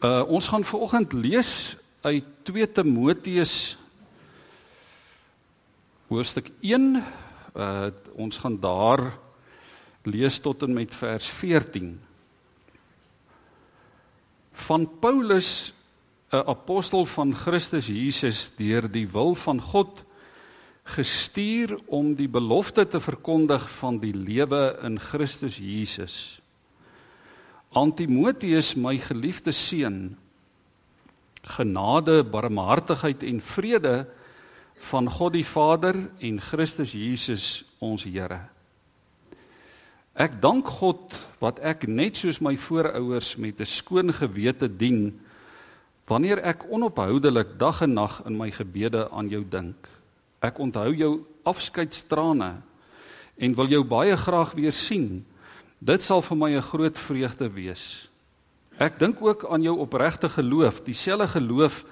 Uh ons gaan vanoggend lees uit 2 Timoteus hoofstuk 1. Uh ons gaan daar lees tot en met vers 14. Van Paulus, 'n apostel van Christus Jesus deur die wil van God gestuur om die belofte te verkondig van die lewe in Christus Jesus aan Timoteus my geliefde seun genade, barmhartigheid en vrede van God die Vader en Christus Jesus ons Here. Ek dank God wat ek net soos my voorouers met 'n skoon gewete dien wanneer ek onophoudelik dag en nag in my gebede aan jou dink. Ek onthou jou afskeidstrane en wil jou baie graag weer sien Dit sal vir my 'n groot vreugde wees. Ek dink ook aan jou opregte geloof, dieselfde geloof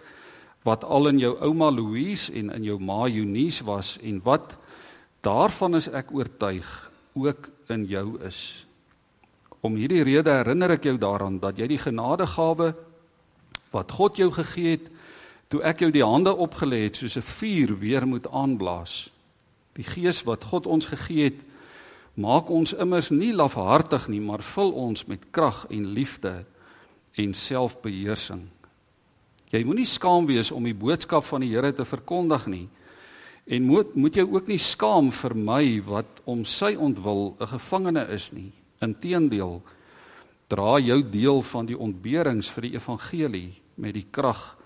wat al in jou ouma Louise en in jou ma Eunice was en wat daarvan is ek oortuig ook in jou is. Om hierdie rede herinner ek jou daaraan dat jy die genadegawe wat God jou gegee het toe ek jou die hande opgelê het soos 'n vuur weer moet aanblaas. Die gees wat God ons gegee het maak ons immers nie lafhartig nie, maar vul ons met krag en liefde en selfbeheersing. Jy moenie skaam wees om die boodskap van die Here te verkondig nie. En moet moet jy ook nie skaam vir my wat om sy ontwil 'n gevangene is nie. Inteendeel, dra jou deel van die ontberings vir die evangelie met die krag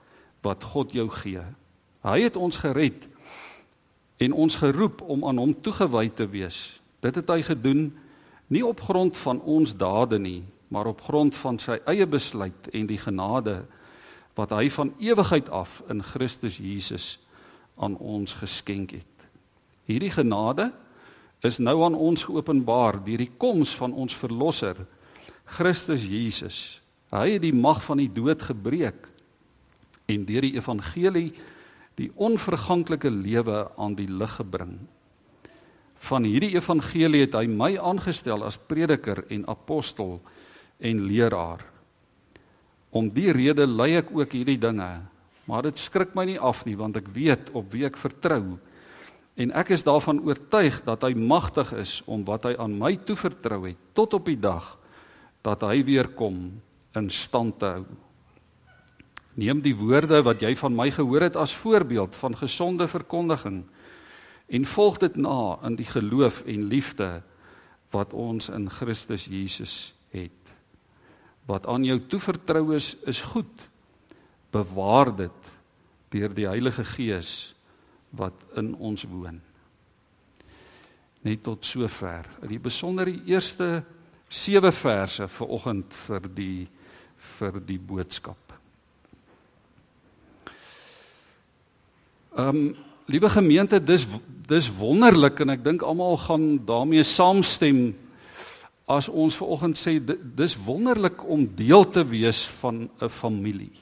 wat God jou gee. Hy het ons gered en ons geroep om aan hom toegewy te wees Dit het hy gedoen nie op grond van ons dade nie, maar op grond van sy eie besluit en die genade wat hy van ewigheid af in Christus Jesus aan ons geskenk het. Hierdie genade is nou aan ons geopenbaar deur die koms van ons verlosser Christus Jesus. Hy het die mag van die dood gebreek en deur die evangelie die onverganklike lewe aan die lig gebring van hierdie evangelie het hy my aangestel as prediker en apostel en leraar. Om die rede lei ek ook hierdie dinge, maar dit skrik my nie af nie want ek weet op wie ek vertrou. En ek is daarvan oortuig dat hy magtig is om wat hy aan my toevertrou het tot op die dag dat hy weer kom in stand te hou. Neem die woorde wat jy van my gehoor het as voorbeeld van gesonde verkondiging en volg dit na in die geloof en liefde wat ons in Christus Jesus het. Wat aan jou toevertrou is, is goed. Bewaar dit deur die Heilige Gees wat in ons woon. Net tot sover. In die besonder die eerste 7 verse vir oggend vir die vir die boodskap. Ehm um, Liewe gemeente, dis dis wonderlik en ek dink almal gaan daarmee saamstem as ons vanoggend sê dis wonderlik om deel te wees van 'n familie.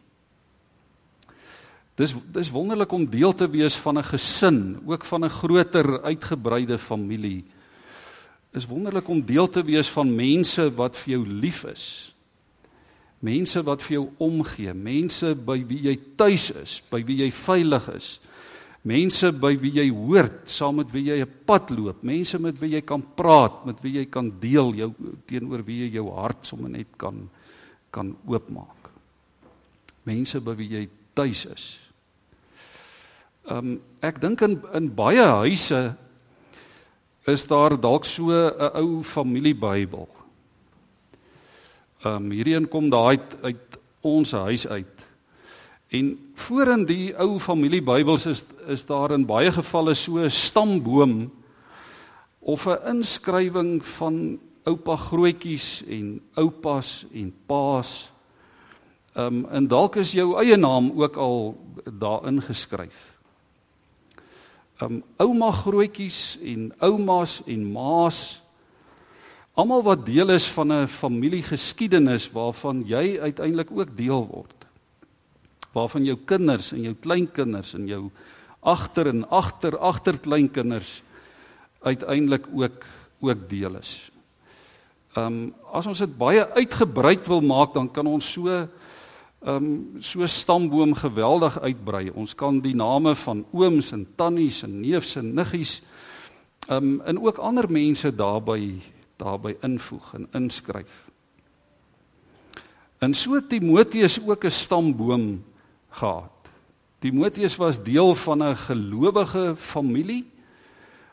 Dis dis wonderlik om deel te wees van 'n gesin, ook van 'n groter uitgebreide familie. Is wonderlik om deel te wees van mense wat vir jou lief is. Mense wat vir jou omgee, mense by wie jy tuis is, by wie jy veilig is mense by wie jy hoort, saam met wie jy 'n pad loop, mense met wie jy kan praat, met wie jy kan deel jou teenoor wie jy jou hart sommer net kan kan oopmaak. Mense by wie jy tuis is. Ehm um, ek dink in in baie huise is daar dalk so 'n ou familiebybel. Ehm um, hierdie een kom daai uit, uit ons huis uit. En voorin die ou familiebybels is is daar in baie gevalle so 'n stamboom of 'n inskrywing van oupa grootjies en oupas en paas. Ehm um, en dalk is jou eie naam ook al daarin geskryf. Ehm um, ouma grootjies en oumas en maas almal wat deel is van 'n familiegeskiedenis waarvan jy uiteindelik ook deel word waarvan jou kinders en jou kleinkinders en jou agter en agter agterkleinkinders uiteindelik ook ook deel is. Ehm um, as ons dit baie uitgebrei wil maak dan kan ons so ehm um, so stamboom geweldig uitbrei. Ons kan die name van ooms en tannies en neefs en niggies ehm um, en ook ander mense daarbey daarbey invoeg en inskryf. En so Timoteus ook 'n stamboom gehad. Timoteus was deel van 'n gelowige familie,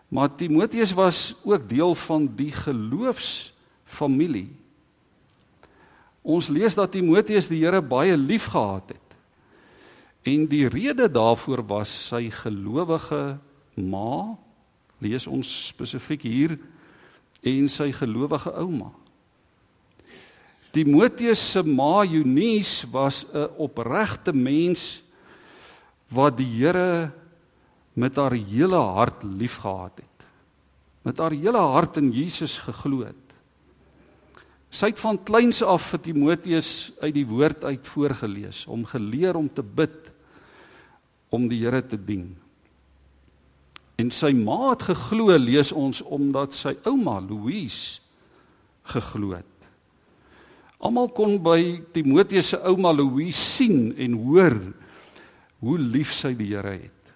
maar Timoteus was ook deel van die geloofsfamilie. Ons lees dat Timoteus die Here baie liefgehad het. En die rede daarvoor was sy gelowige ma, lees ons spesifiek hier, en sy gelowige ouma. Timoteus se ma Eunice was 'n opregte mens wat die Here met haar hele hart liefgehad het. Met haar hele hart in Jesus geglo het. Sy het van kleins af vir Timoteus uit die woord uit voorgeles, om geleer om te bid, om die Here te dien. En sy ma het geglo, lees ons, omdat sy ouma Louise geglo het. Almal kon by Timoteus se ouma Louise sien en hoor hoe lief sy die Here het.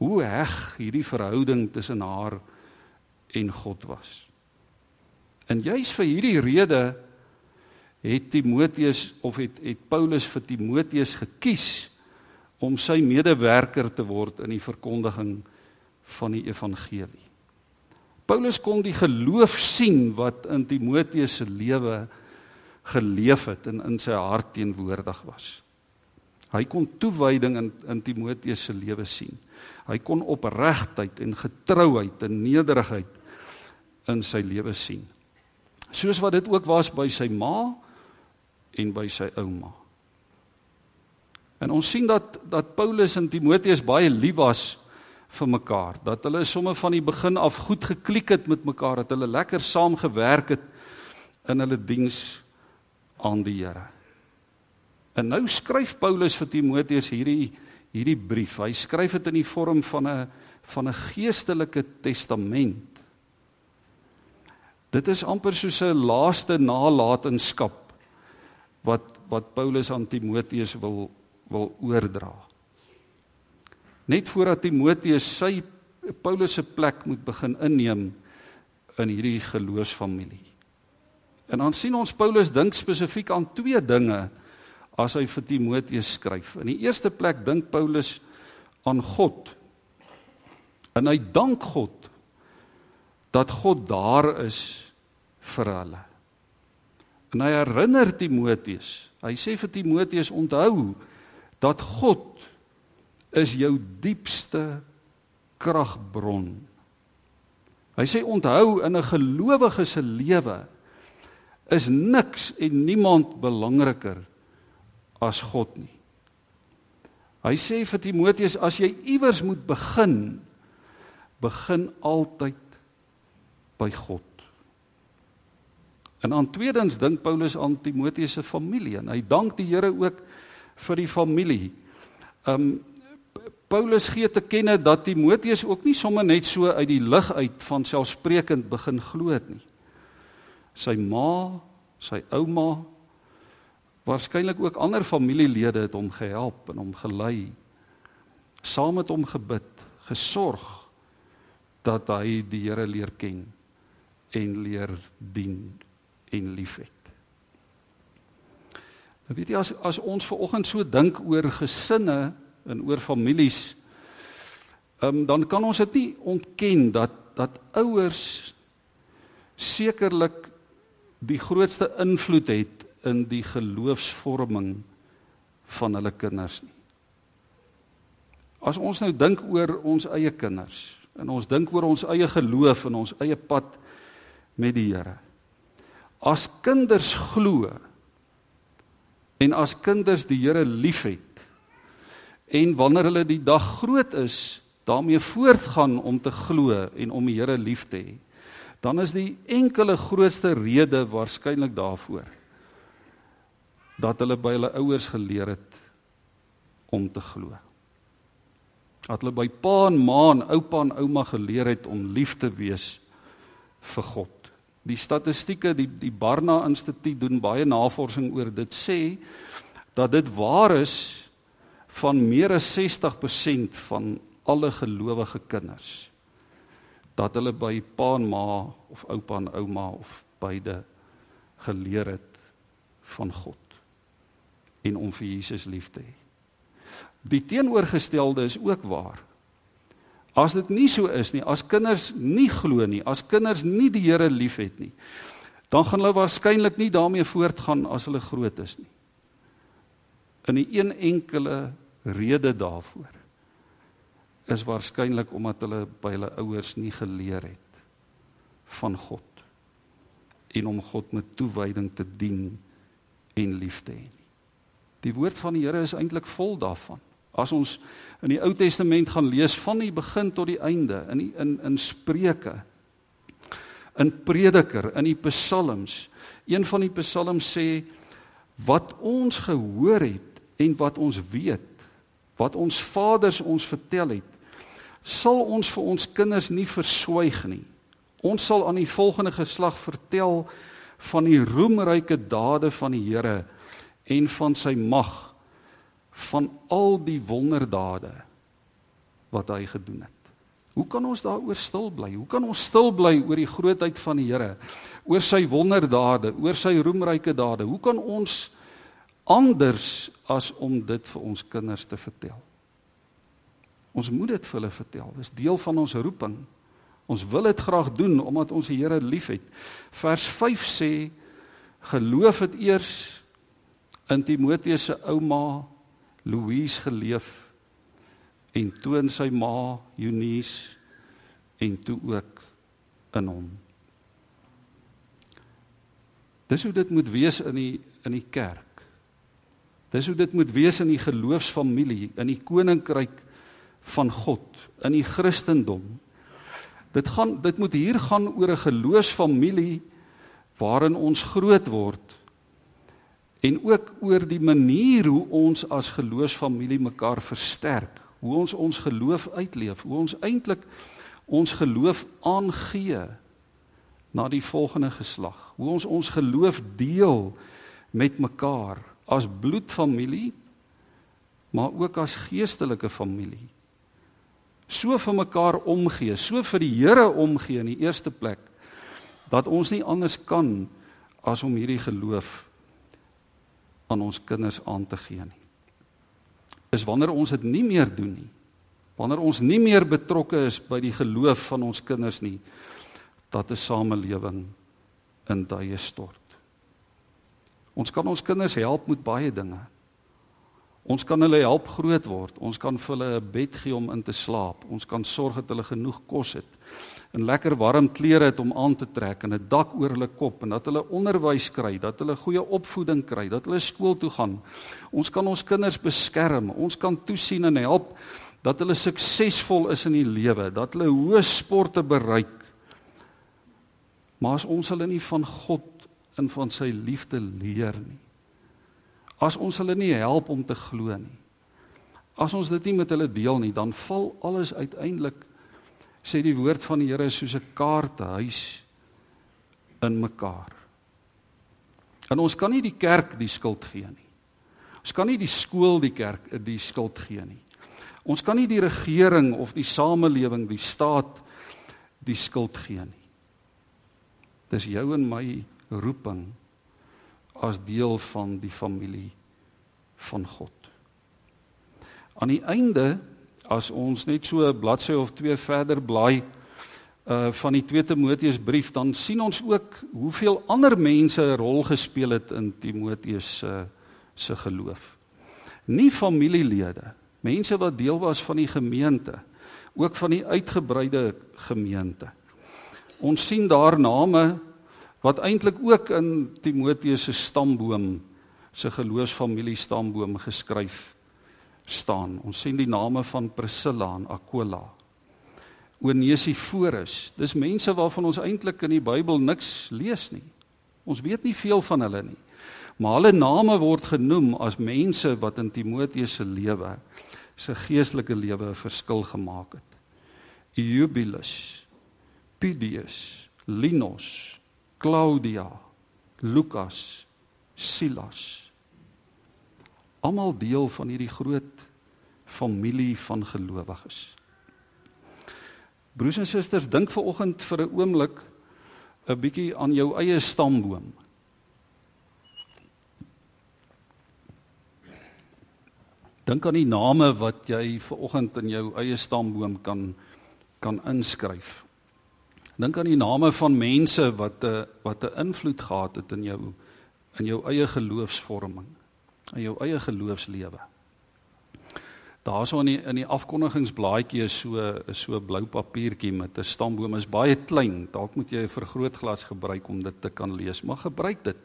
Hoe heg hierdie verhouding tussen haar en God was. En juis vir hierdie rede het Timoteus of het het Paulus vir Timoteus gekies om sy medewerker te word in die verkondiging van die evangelie. Paulus kon die geloof sien wat in Timoteus se lewe geleef het en in sy hart teenwoordig was. Hy kon toewyding in in Timoteus se lewe sien. Hy kon opregtheid en getrouheid en nederigheid in sy lewe sien. Soos wat dit ook was by sy ma en by sy ouma. En ons sien dat dat Paulus en Timoteus baie lief was vir mekaar, dat hulle sommer van die begin af goed geklik het met mekaar, dat hulle lekker saam gewerk het in hulle diens aan die Here. En nou skryf Paulus vir Timoteus hierdie hierdie brief. Hy skryf dit in die vorm van 'n van 'n geestelike testament. Dit is amper soos 'n laaste nalatenskap wat wat Paulus aan Timoteus wil wil oordra. Net voordat Timoteus sy Paulus se plek moet begin inneem in hierdie geloofsfamilie. En dan sien ons Paulus dink spesifiek aan twee dinge as hy vir Timoteus skryf. In die eerste plek dink Paulus aan God. En hy dank God dat God daar is vir hulle. En hy herinner Timoteus. Hy sê vir Timoteus onthou dat God is jou diepste kragbron. Hy sê onthou in 'n gelowige se lewe is niks en niemand belangriker as God nie. Hy sê vir Timoteus as jy iewers moet begin, begin altyd by God. En aan tweedens dink Paulus aan Timoteus se familie en hy dank die Here ook vir die familie. Um Paulus gee te kenne dat Timoteus ook nie sommer net so uit die lug uit van selfsprekend begin glo het nie sy ma, sy ouma, waarskynlik ook ander familielede het hom gehelp en hom gelei. Saam met hom gebid, gesorg dat hy die Here leer ken en leer dien en liefhet. Nou weet jy as as ons ver oggend so dink oor gesinne en oor families, um, dan kan ons dit nie ontken dat dat ouers sekerlik die grootste invloed het in die geloofsvorming van hulle kinders nie. As ons nou dink oor ons eie kinders en ons dink oor ons eie geloof en ons eie pad met die Here. As kinders glo en as kinders die Here liefhet en wanneer hulle die dag groot is, daarmee voortgaan om te glo en om die Here lief te hê dan is die enkele grootste rede waarskynlik daarvoor dat hulle by hulle ouers geleer het om te glo. Dat hulle by pa en ma en oupa en ouma geleer het om lief te wees vir God. Die statistieke die die Barna Instituut doen baie navorsing oor dit sê dat dit waar is van meer as 60% van alle gelowige kinders dat hulle by pa en ma of oupa en ouma of beide geleer het van God en om vir Jesus lief te hê. Die teenoorgestelde is ook waar. As dit nie so is nie, as kinders nie glo nie, as kinders nie die Here liefhet nie, dan gaan hulle waarskynlik nie daarmee voortgaan as hulle groot is nie. In 'n een enkele rede daarvoor is waarskynlik omdat hulle by hulle ouers nie geleer het van God en om God met toewyding te dien en lief te hê. Die woord van die Here is eintlik vol daarvan. As ons in die Ou Testament gaan lees van die begin tot die einde in die, in in Spreuke in Prediker, in die Psalms. Een van die Psalms sê wat ons gehoor het en wat ons weet, wat ons vaders ons vertel het, sal ons vir ons kinders nie verswyg nie. Ons sal aan die volgende geslag vertel van die roemryke dade van die Here en van sy mag van al die wonderdade wat hy gedoen het. Hoe kan ons daaroor stil bly? Hoe kan ons stil bly oor die grootheid van die Here? Oor sy wonderdade, oor sy roemryke dade? Hoe kan ons anders as om dit vir ons kinders te vertel? Ons moet dit vir hulle vertel. Dis deel van ons roeping. Ons wil dit graag doen omdat ons die Here liefhet. Vers 5 sê geloof het eers in Timoteus se ouma Louise geleef en toe in sy ma Eunice en toe ook in hom. Dis hoe dit moet wees in die in die kerk. Dis hoe dit moet wees in die geloofsfamilie, in die koninkryk van God, in die Christendom. Dit gaan dit moet hier gaan oor 'n geloofsfamilie waarin ons groot word en ook oor die manier hoe ons as geloofsfamilie mekaar versterk, hoe ons ons geloof uitleef, hoe ons eintlik ons geloof aangee na die volgende geslag, hoe ons ons geloof deel met mekaar as bloedfamilie, maar ook as geestelike familie. So vir mekaar omgee, so vir die Here omgee in die eerste plek dat ons nie anders kan as om hierdie geloof aan ons kinders aan te gee nie. Is wanneer ons dit nie meer doen nie. Wanneer ons nie meer betrokke is by die geloof van ons kinders nie, dat 'n samelewing in duie stort. Ons kan ons kinders help met baie dinge. Ons kan hulle help groot word. Ons kan vir hulle 'n bed gee om in te slaap. Ons kan sorg dat hulle genoeg kos het en lekker warm klere het om aan te trek en 'n dak oor hulle kop en dat hulle onderwys kry, dat hulle goeie opvoeding kry, dat hulle skool toe gaan. Ons kan ons kinders beskerm. Ons kan toesien en help dat hulle suksesvol is in die lewe, dat hulle hoë sporte bereik. Maar as ons hulle nie van God en van sy liefde leer nie. As ons hulle nie help om te glo nie. As ons dit nie met hulle deel nie, dan val alles uiteindelik sê die woord van die Here soos 'n kaartehuis in mekaar. En ons kan nie die kerk die skuld gee nie. Ons kan nie die skool die kerk die skuld gee nie. Ons kan nie die regering of die samelewing, die staat die skuld gee nie. Dis jou en my roeping as deel van die familie van God. Aan die einde as ons net so 'n bladsy of twee verder blaai uh van die 2 Timoteus brief dan sien ons ook hoeveel ander mense 'n rol gespeel het in Timoteus se uh, se geloof. Nie familielede, mense wat deel was van die gemeente, ook van die uitgebreide gemeente. Ons sien daar name wat eintlik ook in Timoteus se stamboom se geloofsfamilie stamboom geskryf staan. Ons sien die name van Priscilla en Aquila. Onesiforus. Dis mense waarvan ons eintlik in die Bybel niks lees nie. Ons weet nie veel van hulle nie. Maar hulle name word genoem as mense wat in Timoteus se lewe, sy geestelike lewe 'n verskil gemaak het. Eubulos, Pidius, Linus, Claudia, Lukas, Silas. Almal deel van hierdie groot familie van gelowiges. Broers en susters, dink ver oggend vir 'n oomblik 'n bietjie aan jou eie stamboom. Dink aan die name wat jy ver oggend in jou eie stamboom kan kan inskryf. Dink aan die name van mense wat 'n wat 'n invloed gehad het in jou in jou eie geloofsvorming, in jou eie geloofslewe. Daarso in die in die afkondigingsblaadjie is so is so blou papiertjie met 'n stamboom is baie klein. Dalk moet jy 'n vergrootglas gebruik om dit te kan lees, maar gebruik dit.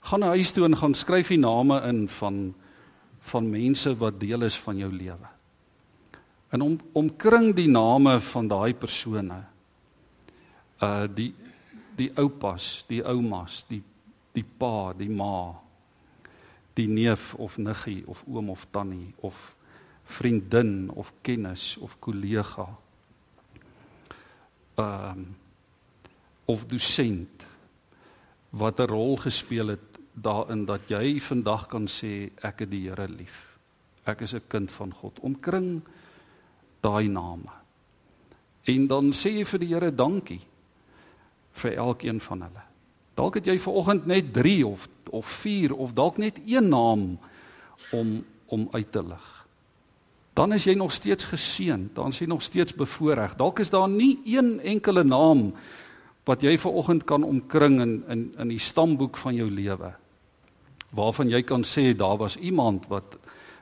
Gaan na huis toe en gaan skryf die name in van van mense wat deel is van jou lewe. En om omkring die name van daai persone uh die die oupas, die oumas, die die pa, die ma, die neef of niggie of oom of tannie of vriendin of kennis of kollega. Ehm um, of dosent wat 'n rol gespeel het daarin dat jy vandag kan sê ek het die Here lief. Ek is 'n kind van God. Omkring daai name. En dan sê jy vir die Here dankie vir elkeen van hulle. Dalk het jy ver oggend net 3 of of 4 of dalk net een naam om om uit te lig. Dan is jy nog steeds geseën, dan is jy nog steeds bevoordeel. Dalk is daar nie een enkele naam wat jy ver oggend kan omkring in in in die stamboek van jou lewe waarvan jy kan sê daar was iemand wat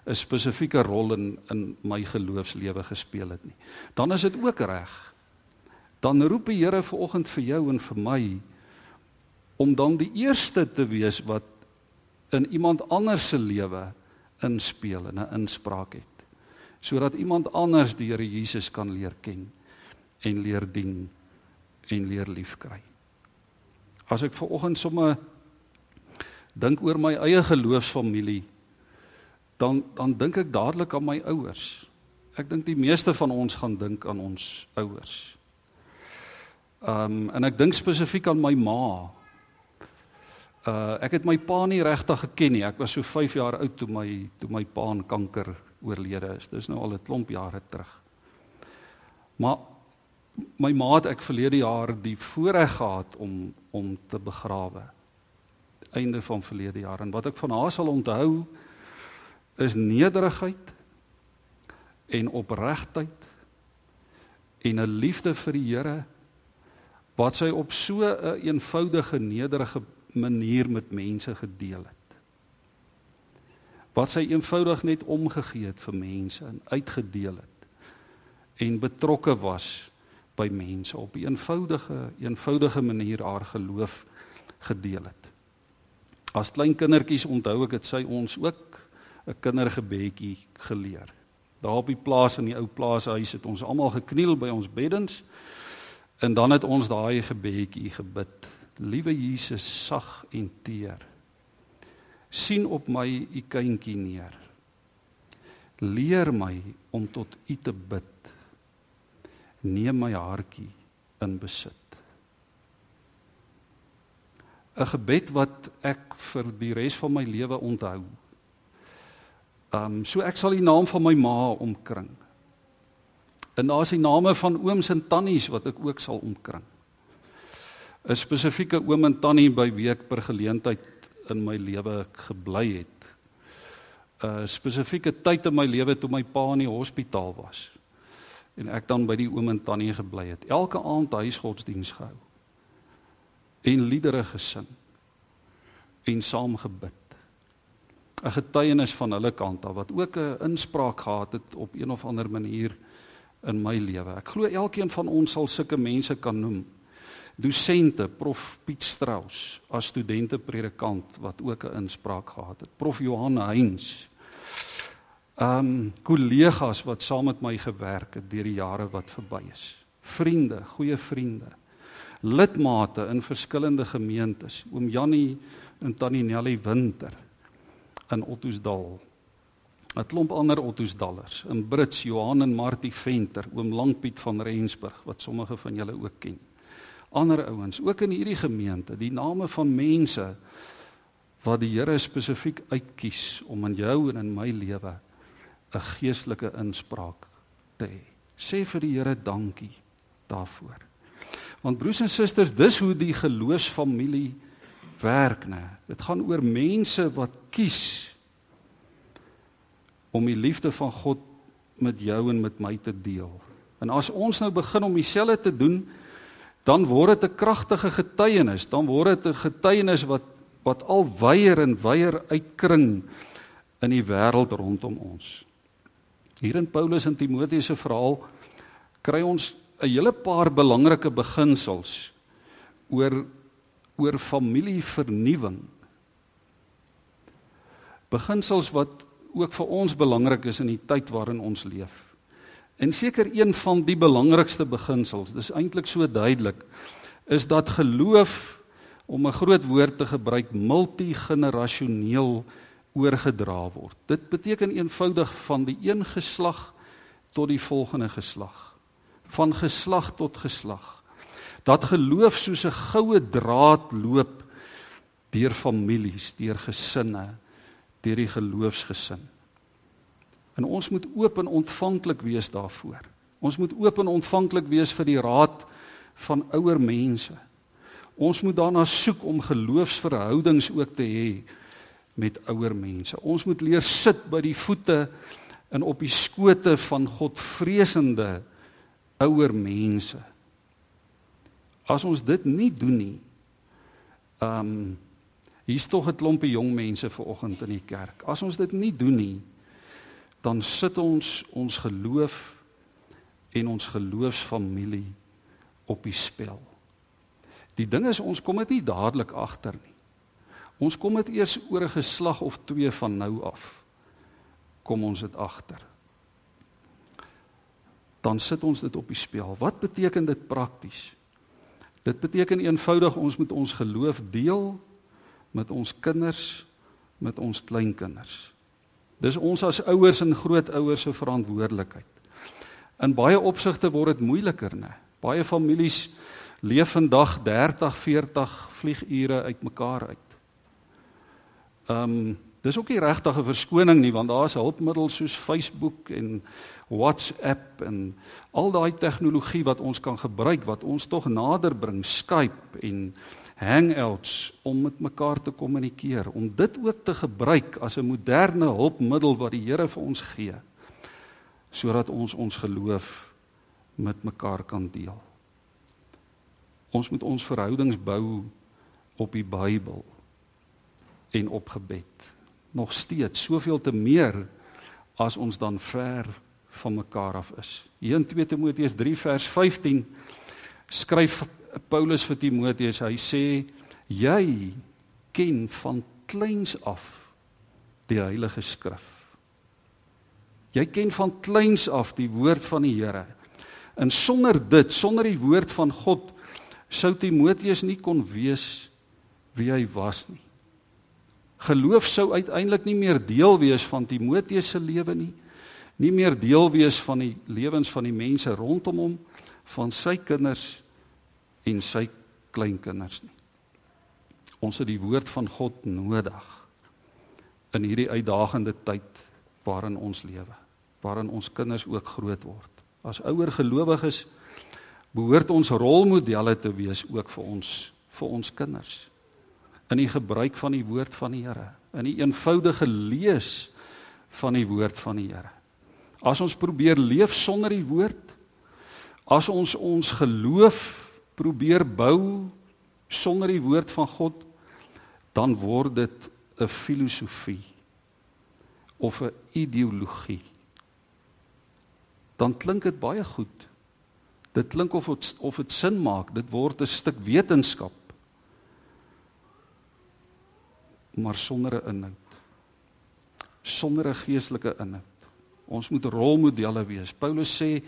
'n spesifieke rol in in my geloofslewe gespeel het nie. Dan is dit ook reg dan roep die Here ver oggend vir jou en vir my om dan die eerste te wees wat in iemand anders se lewe inspeel en 'n inspraak het sodat iemand anders die Here Jesus kan leer ken en leer dien en leer liefkry. As ek ver oggend sommer dink oor my eie geloofsfamilie dan dan dink ek dadelik aan my ouers. Ek dink die meeste van ons gaan dink aan ons ouers. Ehm um, en ek dink spesifiek aan my ma. Uh ek het my pa nie regtig geken nie. Ek was so 5 jaar oud toe my toe my pa aan kanker oorlede is. Dis nou al 'n klomp jare terug. Maar my ma het ek verlede jaar die voorreg gehad om om te begrawe. Einde van verlede jaar en wat ek van haar sal onthou is nederigheid en opregtheid en 'n liefde vir die Here wat sy op so 'n een eenvoudige nederige manier met mense gedeel het. Wat sy eenvoudig net omgegee het vir mense en uitgedeel het en betrokke was by mense op 'n eenvoudige eenvoudige manier haar geloof gedeel het. As klein kindertjies onthou ek dit sy ons ook 'n kindergebedjie geleer. Daar op die plaas in die ou plaashuis het ons almal gekniel by ons beddens En dan het ons daai gebedjie gebid. Liewe Jesus, sag en teer. sien op my u kindjie neer. Leer my om tot u te bid. Neem my hartjie in besit. 'n Gebed wat ek vir die res van my lewe onthou. Ehm um, so ek sal die naam van my ma omkring. En daar is die name van ooms en tannies wat ek ook sal omkring. 'n Spesifieke oom en tannie by wie ek per geleentheid in my lewe gebly het. 'n Spesifieke tyd in my lewe toe my pa in die hospitaal was en ek dan by die oom en tannie gebly het. Elke aand huisgodsdiens gehou. En liedere gesing. En saam gebid. 'n Getuienis van hulle kant af wat ook 'n inspraak gehad het op een of ander manier in my lewe. Ek glo elkeen van ons sal sulke mense kan noem. Dosente, Prof Piet Strauss as studente predikant wat ook 'n inspraak gehad het. Prof Johan Heinz. Ehm um, kollegas wat saam met my gewerk het deur die jare wat verby is. Vriende, goeie vriende. Lidmate in verskillende gemeentes. Oom Jannie en Tannie Nelly Winter in Ottosdal 'n klomp ander Ottosdallers, in Brits, Johan en Martie Venter, oom Langpiet van Rensburg wat sommige van julle ook ken. Ander ouens, ook in hierdie gemeente, die name van mense wat die Here spesifiek uitkies om in jou en in my lewe 'n geestelike inspraak te hê. Sê vir die Here dankie daarvoor. Want broers en susters, dis hoe die geloofsfamilie werk, né? Dit gaan oor mense wat kies om die liefde van God met jou en met my te deel. En as ons nou begin om dieselfde te doen, dan word dit 'n kragtige getuienis, dan word dit 'n getuienis wat wat al weier en weier uitkring in die wêreld rondom ons. Hier in Paulus en Timoteus se verhaal kry ons 'n hele paar belangrike beginsels oor oor familievernuwing. Beginsels wat ook vir ons belangrik is in die tyd waarin ons leef. En seker een van die belangrikste beginsels, dis eintlik so duidelik, is dat geloof om 'n groot woord te gebruik multigenerasioneel oorgedra word. Dit beteken eenvoudig van die een geslag tot die volgende geslag, van geslag tot geslag. Dat geloof soos 'n goue draad loop deur families, deur gesinne, deur die geloofsgesin. En ons moet oop en ontvanklik wees daarvoor. Ons moet oop en ontvanklik wees vir die raad van ouer mense. Ons moet daarna soek om geloofsverhoudings ook te hê met ouer mense. Ons moet leer sit by die voete en op die skote van Godvreesende ouer mense. As ons dit nie doen nie, ehm um, hier's tog 'n klompie jong mense ver oggend in die kerk. As ons dit nie doen nie, dan sit ons ons geloof en ons geloofsfamilie op die spel. Die ding is ons kom dit nie dadelik agter nie. Ons kom dit eers oor 'n geslag of twee van nou af. Kom ons dit agter. Dan sit ons dit op die spel. Wat beteken dit prakties? Dit beteken eenvoudig ons moet ons geloof deel met ons kinders, met ons kleinkinders. Dis ons as ouers en grootouers se verantwoordelikheid. In baie opsigte word dit moeiliker, né? Baie families leef vandag 30, 40 vliegure uitmekaar uit. Ehm um, dis ook nie regtig 'n verskoning nie want daar's hulpmiddels soos Facebook en WhatsApp en al daai tegnologie wat ons kan gebruik wat ons tog nader bring, Skype en hangouts om met mekaar te kommunikeer, om dit ook te gebruik as 'n moderne hulpmiddel wat die Here vir ons gee sodat ons ons geloof met mekaar kan deel. Ons moet ons verhoudings bou op die Bybel en op gebed. Nog steeds soveel te meer as ons dan ver van mekaar af is. Hier in 2 Timoteus 3 vers 15 skryf Paulus vir Timoteus, hy sê jy ken van kleins af die Heilige Skrif. Jy ken van kleins af die woord van die Here. En sonder dit, sonder die woord van God, sou Timoteus nie kon wees wie hy was nie. Geloof sou uiteindelik nie meer deel wees van Timoteus se lewe nie, nie meer deel wees van die lewens van die mense rondom hom, van sy kinders en sy kleinkinders nie. Ons het die woord van God nodig in hierdie uitdagende tyd waarin ons lewe, waarin ons kinders ook groot word. As ouer gelowiges behoort ons rolmodelle te wees ook vir ons vir ons kinders in die gebruik van die woord van die Here, in die eenvoudige lees van die woord van die Here. As ons probeer leef sonder die woord, as ons ons geloof probeer bou sonder die woord van God, dan word dit 'n filosofie of 'n ideologie. Dan klink dit baie goed. Dit klink of het, of dit sin maak, dit word 'n stuk wetenskap. Maar sonder 'n inhoud. Sonder 'n geestelike inhoud. Ons moet rolmodelle wees. Paulus sê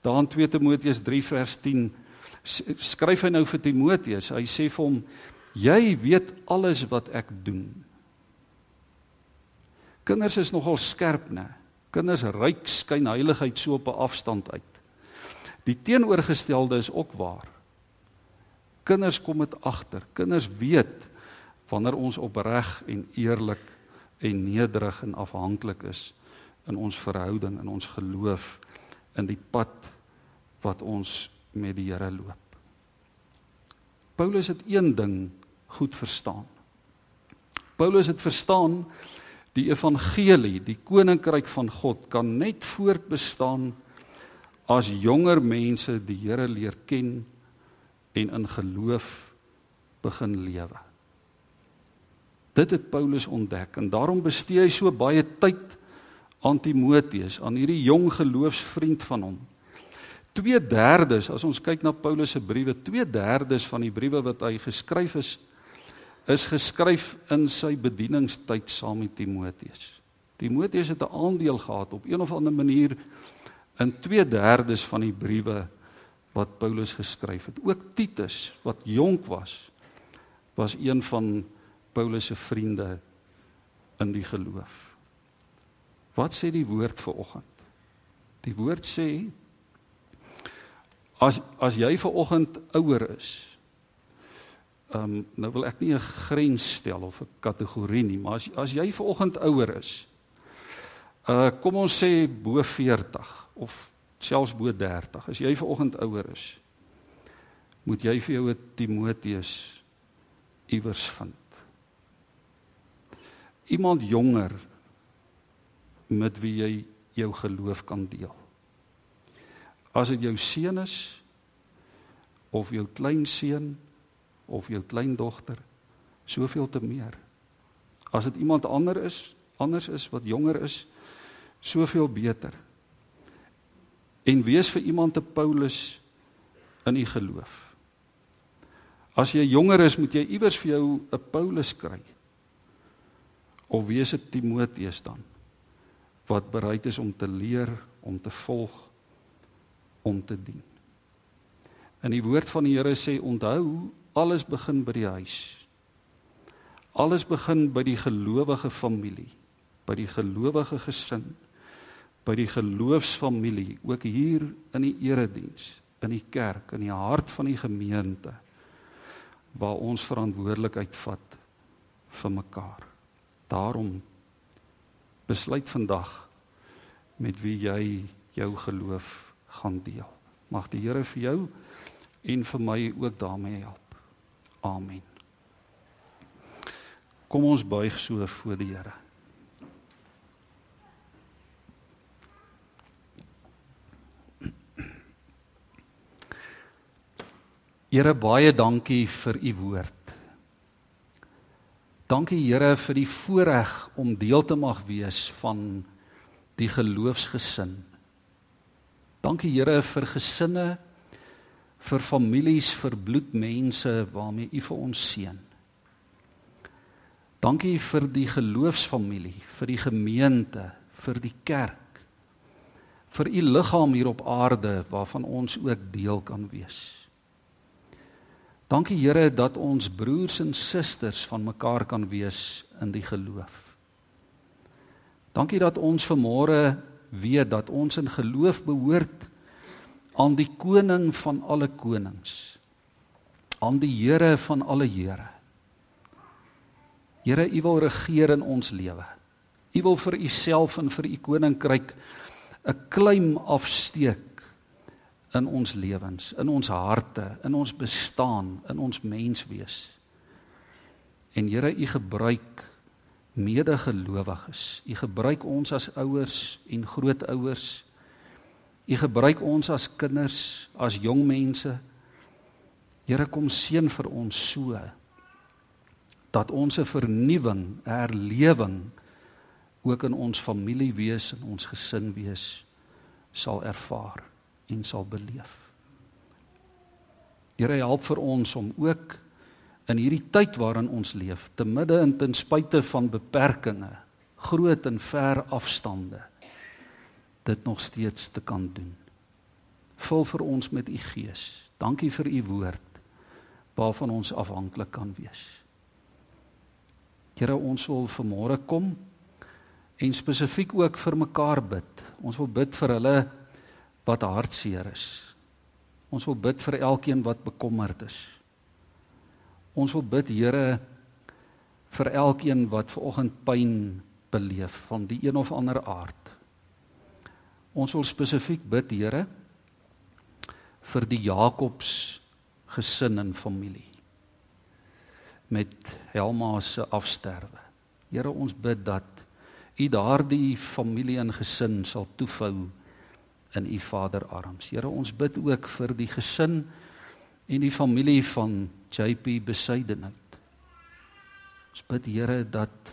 daar in 2 Timoteus 3 vers 10 skryf hy nou vir Timoteus. Hy sê vir hom: "Jy weet alles wat ek doen." Kinders is nogal skerp, né? Kinders ryk skyn heiligheid so op 'n afstand uit. Die teenoorgestelde is ook waar. Kinders kom dit agter. Kinders weet wanneer ons opreg en eerlik en nederig en afhanklik is in ons verhouding en ons geloof in die pad wat ons met die Here loop. Paulus het een ding goed verstaan. Paulus het verstaan die evangelie, die koninkryk van God kan net voortbestaan as jonger mense die Here leer ken en in geloof begin lewe. Dit het Paulus ontdek en daarom bestee hy so baie tyd aan Timoteus, aan hierdie jong geloofsvriend van hom. 2/3 as ons kyk na Paulus se briewe, 2/3 van die briewe wat hy geskryf is is geskryf in sy bedieningstyd saam met Timoteus. Timoteus het 'n aandeel gehad op een of ander manier in 2/3 van die briewe wat Paulus geskryf het. Ook Titus wat jonk was, was een van Paulus se vriende in die geloof. Wat sê die woord vir oggend? Die woord sê as as jy ver oggend ouer is. Ehm um, nou wil ek nie 'n grens stel of 'n kategorie nie, maar as as jy ver oggend ouer is. Uh kom ons sê bo 40 of selfs bo 30. As jy ver oggend ouer is, moet jy vir jou 'n Timoteus iewers vind. Iemand jonger met wie jy jou geloof kan deel. As dit jou seun is of jou kleinseun of jou kleindogter, soveel te meer. As dit iemand ander is, anders is wat jonger is, soveel beter. En wees vir iemand te Paulus in u geloof. As jy jonger is, moet jy iewers vir jou 'n Paulus kry. Of wees 'n Timoteus dan wat bereid is om te leer, om te volg, om te dien. In die woord van die Here sê onthou, alles begin by die huis. Alles begin by die gelowige familie, by die gelowige gesin, by die geloofsfamilie, ook hier in die erediens, in die kerk, in die hart van die gemeente waar ons verantwoordelikheid vat vir mekaar. Daarom besluit vandag met wie jy jou geloof gaan deel. Mag die Here vir jou en vir my ook daarmee help. Amen. Kom ons buig so voor die Here. Here baie dankie vir u woord. Dankie Here vir die voorreg om deel te mag wees van die geloofsgesin. Dankie Here vir gesinne, vir families, vir bloedmense waarmee U vir ons seën. Dankie vir die geloofsfamilie, vir die gemeente, vir die kerk. Vir U liggaam hier op aarde waarvan ons ook deel kan wees. Dankie Here dat ons broers en susters van mekaar kan wees in die geloof. Dankie dat ons vanmôre weet dat ons in geloof behoort aan die koning van alle konings. Aan die Here van alle Here. Here, U wil regeer in ons lewe. U wil vir U self en vir U koninkryk 'n klaim afsteek in ons lewens, in ons harte, in ons bestaan, in ons menswees. En Here, U gebruik medegelowiges. U gebruik ons as ouers en grootouers. U gebruik ons as kinders, as jong mense. Here, kom seën vir ons so dat ons 'n vernuwing, 'n herlewing ook in ons familie wees en ons gesin wees sal ervaar en sal beleef. Here help vir ons om ook in hierdie tyd waarin ons leef, te midde en ten spyte van beperkings, groot en ver afstande, dit nog steeds te kan doen. Vul vir ons met u gees. Dankie vir u woord waarvan ons afhanklik kan wees. Here, ons wil vanmôre kom en spesifiek ook vir mekaar bid. Ons wil bid vir hulle wat hartseer is. Ons wil bid vir elkeen wat bekommerd is. Ons wil bid Here vir elkeen wat vanoggend pyn beleef van die een of ander aard. Ons wil spesifiek bid, Here, vir die Jakobs gesin en familie met Helma se afsterwe. Here, ons bid dat U daardie familie en gesin sal toefou in U Vader arms. Here, ons bid ook vir die gesin en die familie van JP Besuidenhout. Ons bid Here dat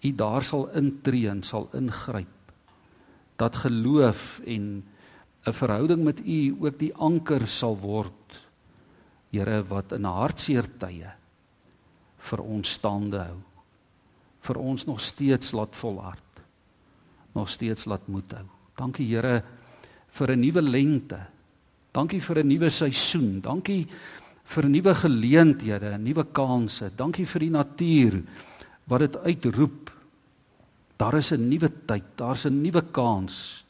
U daar sal intree en sal ingryp. Dat geloof en 'n verhouding met U ook die anker sal word. Here wat in hartseer tye vir ons staande hou. Vir ons nog steeds laat volhard. Nog steeds laat moed hou. Dankie Here vir 'n nuwe lente. Dankie vir 'n nuwe seisoen. Dankie vir nuwe geleenthede, nuwe kansse. Dankie vir die natuur wat dit uitroep. Daar is 'n nuwe tyd, daar's 'n nuwe kans.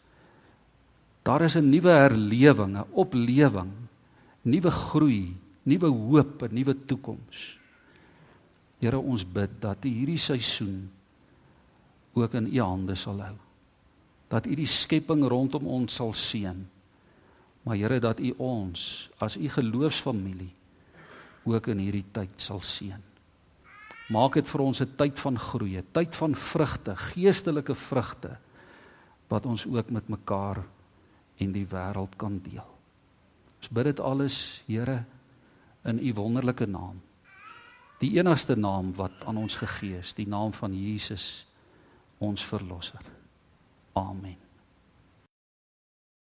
Daar is 'n nuwe herlewing, 'n oplewing, nuwe groei, nuwe hoop, 'n nuwe toekoms. Here, ons bid dat U hierdie seisoen ook in U hande sal hou dat U die skepping rondom ons sal seën. Maar Here dat U ons as U geloofsfamilie ook in hierdie tyd sal seën. Maak dit vir ons 'n tyd van groei, 'n tyd van vrugte, geestelike vrugte wat ons ook met mekaar en die wêreld kan deel. Ons bid dit alles, Here, in U wonderlike naam. Die enigste naam wat aan ons gegee is, die naam van Jesus, ons verlosser. Amen.